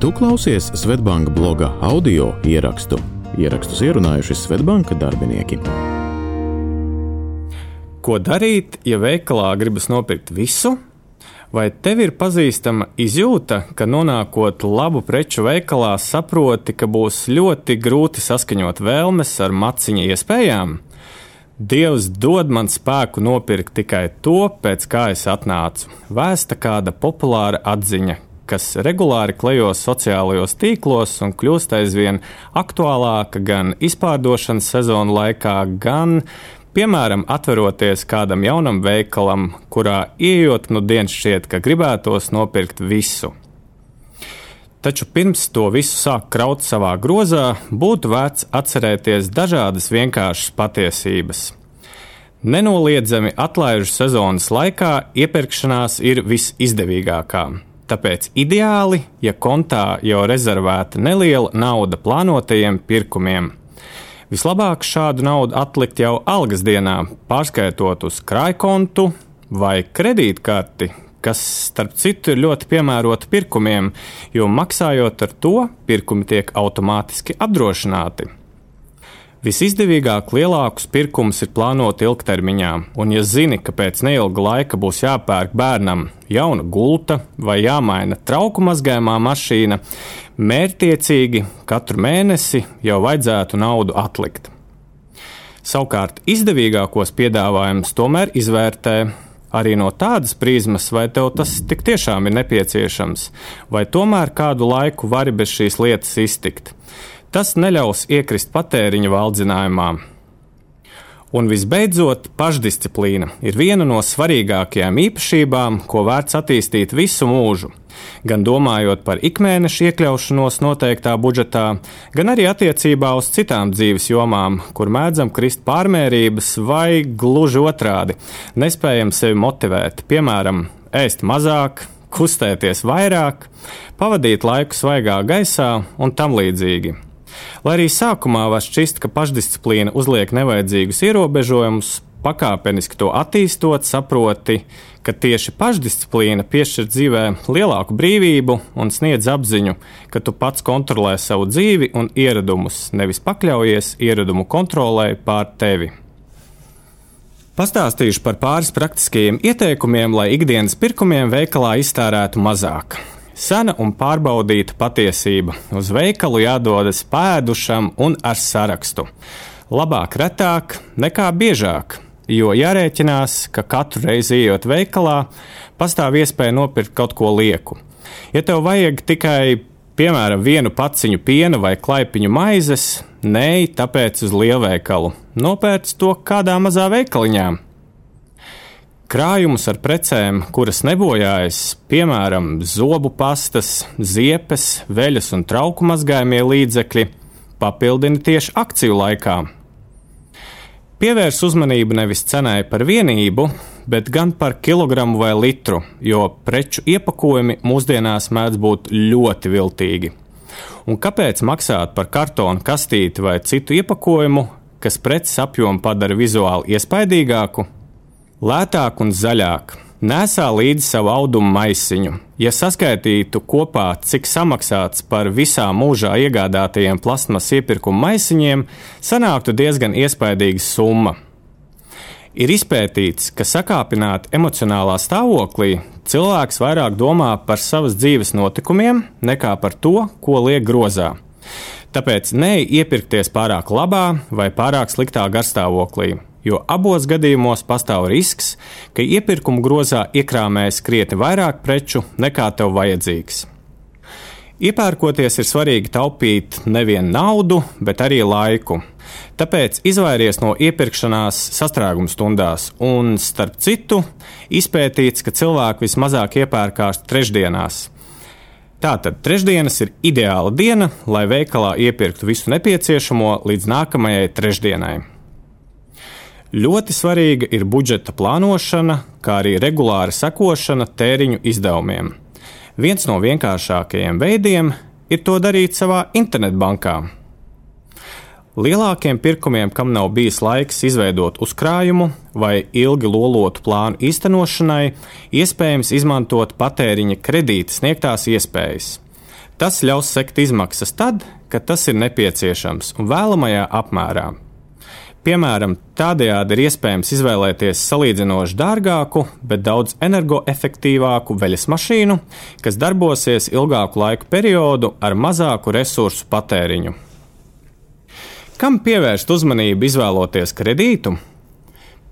Tu klausies Svetbanka bloga audio ierakstu. Ierakstus ierunājuši Svetbanka darbinieki. Ko darīt, ja veikalā gribas nopirkt visu? Vai tev ir pazīstama izjūta, ka nonākot labu preču veikalā, saproti, ka būs ļoti grūti saskaņot vēlmes ar maciņa iespējām? Dievs dod man spēku nopirkt tikai to, pēc kā es atnācu. Vēsta kāda populāra atziņa, kas regulāri klejo sociālajos tīklos un kļūst aizvien aktuālāka gan izpārdošanas sezonu laikā, gan, piemēram, atveroties kādam jaunam veikalam, kurā ieejot nu dienas šķiet, ka gribētos nopirkt visu. Taču pirms to visu sāk kraut savā grozā, būtu vērts atcerēties dažādas vienkāršas patiesības. Nenoliedzami atlaižu sezonas laikā iepirkšanās ir visizdevīgākā. Tāpēc ideāli, ja kontā jau rezervēta neliela nauda plānotajiem pirkumiem. Vislabāk šādu naudu atlikt jau algas dienā, pārskaitot uz krājkontu vai kredītkarti, kas, starp citu, ir ļoti piemērota pirkumiem, jo maksājot ar to, pirkumi tiek automātiski apdrošināti. Visizdevīgāk lielākus pirkumus ir plānot ilgtermiņā, un, ja zini, ka pēc neilga laika būs jāpērk bērnam jauna gulta vai jāmaina trauku mazgājumā mašīna, mērķtiecīgi katru mēnesi jau vajadzētu naudu atlikt. Savukārt izdevīgākos piedāvājumus tomēr izvērtē arī no tādas prizmas, vai tev tas tik tiešām ir nepieciešams, vai tomēr kādu laiku vari bez šīs lietas iztikt. Tas neļaus iekrist patēriņa valdzinājumā. Un visbeidzot, pašdisciplīna ir viena no svarīgākajām īpašībām, ko vērts attīstīt visu mūžu. Gan domājot par ikmēneša iekļaušanos noteiktā budžetā, gan arī attiecībā uz citām dzīves jomām, kur mēdzam krist pārmērības vai gluži otrādi - nespējam sevi motivēt, piemēram, ēst mazāk, kustēties vairāk, pavadīt laiku svaigā gaisā un tam līdzīgi. Lai arī sākumā var šķist, ka pašdisciplīna uzliek nevajadzīgus ierobežojumus, pakāpeniski to attīstot, saproti, ka tieši pašdisciplīna piešķir dzīvē lielāku brīvību un sniedz apziņu, ka tu pats kontrolē savu dzīvi un ieradumus, nevis pakļaujies ieradumu kontrolē pār tevi. Pastāstīšu par pāris praktiskajiem ieteikumiem, lai ikdienas pirkumiem veikalā iztērētu mazāk. Sena un pārbaudīta patiesība. Uz veikalu jādodas pēdušam un ar sarakstu. Labāk retāk nekā biežāk, jo jārēķinās, ka katru reizi ejot veikalā, pastāv iespēja nopirkt kaut ko lieku. Ja tev vajag tikai, piemēram, vienu paciņu piena vai klaipiņu maizes, nē, tāpēc uz lielveikalu. Nopērc to kādā mazā veikaliņā krājumus ar precēm, kuras nebojājas, piemēram, zobu pastas, ziepes, veļas un trauku mazgājumie līdzekļi, papildina tieši akciju laikā. Pievērs uzmanību nevis cenai par vienību, bet gan par kilogramu vai litru, jo preču iepakojumi mūsdienās mēdz būt ļoti viltīgi. Un kāpēc maksāt par kartona kastīti vai citu iepakojumu, kas preces apjomu padara vizuāli iespaidīgāku, lētāk un zaļāk. Nesā līdzi savu audumu maisiņu. Ja saskaitītu kopā, cik samaksāts par visā mūžā iegādātajiem plasmas iepirkuma maisiņiem, sanāktu diezgan iespaidīga summa. Ir izpētīts, ka sakāpināti emocionālā stāvoklī cilvēks vairāk domā par savas dzīves notikumiem nekā par to, ko liek grozā. Tāpēc neiepirkties pārāk labā vai pārāk sliktā garstāvoklī jo abos gadījumos pastāv risks, ka iepirkuma grozā iekrāmēs krietni vairāk preču nekā tev vajadzīgs. Iepērkoties ir svarīgi taupīt nevien naudu, bet arī laiku. Tāpēc izvairies no iepirkšanās sastrēguma stundās, un, starp citu, izpētīts, ka cilvēki vismazāk iepērkās trešdienās. Tātad trešdienas ir ideāla diena, lai veikalā iepirktu visu nepieciešamo līdz nākamajai trešdienai. Ļoti svarīga ir budžeta plānošana, kā arī regulāra sekošana tēriņu izdevumiem. Viens no vienkāršākajiem veidiem ir to darīt savā internetbankā. Lielākiem pirkumiem, kam nav bijis laiks izveidot uzkrājumu vai ilgi lolotu plānu īstenošanai, iespējams izmantot patēriņa kredīta sniegtās iespējas. Tas ļaus sekt izmaksas tad, kad tas ir nepieciešams un vēlamajā apmērā. Piemēram, tādējādi ir iespējams izvēlēties salīdzinoši dārgāku, bet daudz energoefektīvāku veļas mašīnu, kas darbosies ilgāku laiku periodu ar mazāku resursu patēriņu. Kam pievērst uzmanību izvēloties kredītu?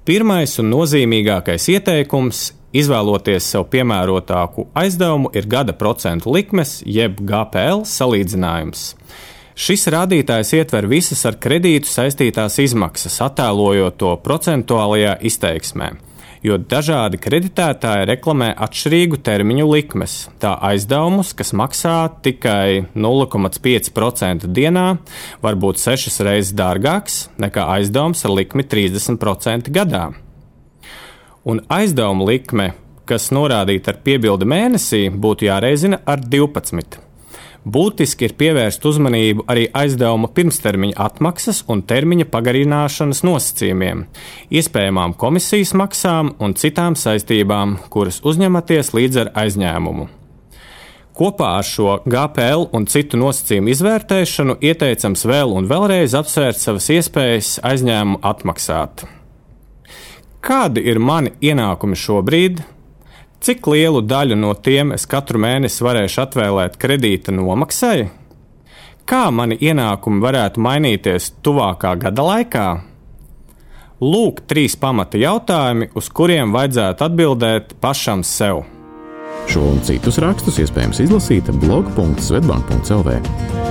Pirmais un nozīmīgākais ieteikums izvēloties sev piemērotāku aizdevumu ir gada procentu likmes, jeb GPL salīdzinājums. Šis rādītājs ietver visas ar kredītu saistītās izmaksas, attēlojot to procentuālajā izteiksmē, jo dažādi kreditētāji reklamē atšķirīgu termiņu likmes. Tā aizdevumus, kas maksā tikai 0,5% dienā, var būt sešas reizes dārgāks nekā aizdevums ar likmi 30% gadā. Un aizdevuma likme, kas norādīta ar piebildi mēnesī, būtu jāreizina ar 12. Būtiski ir pievērst uzmanību arī aizdevuma pirmstermiņa atmaksas un termiņa pagarināšanas nosacījumiem, iespējamām komisijas maksām un citām saistībām, kuras uzņematies līdz ar aizņēmumu. Kopā ar šo GPL un citu nosacījumu izvērtēšanu ieteicams vēl un vēlreiz apsvērt savas iespējas aizņēmumu atmaksāt. Kādi ir mani ienākumi šobrīd, Cik lielu daļu no tiem es katru mēnesi varēšu atvēlēt kredīta nomaksai? Kā mani ienākumi varētu mainīties tuvākā gada laikā? Lūk, trīs pamata jautājumi, uz kuriem vajadzētu atbildēt pašam sev. Šo un citus rakstus iespējams izlasīt blog.svetbank.cl.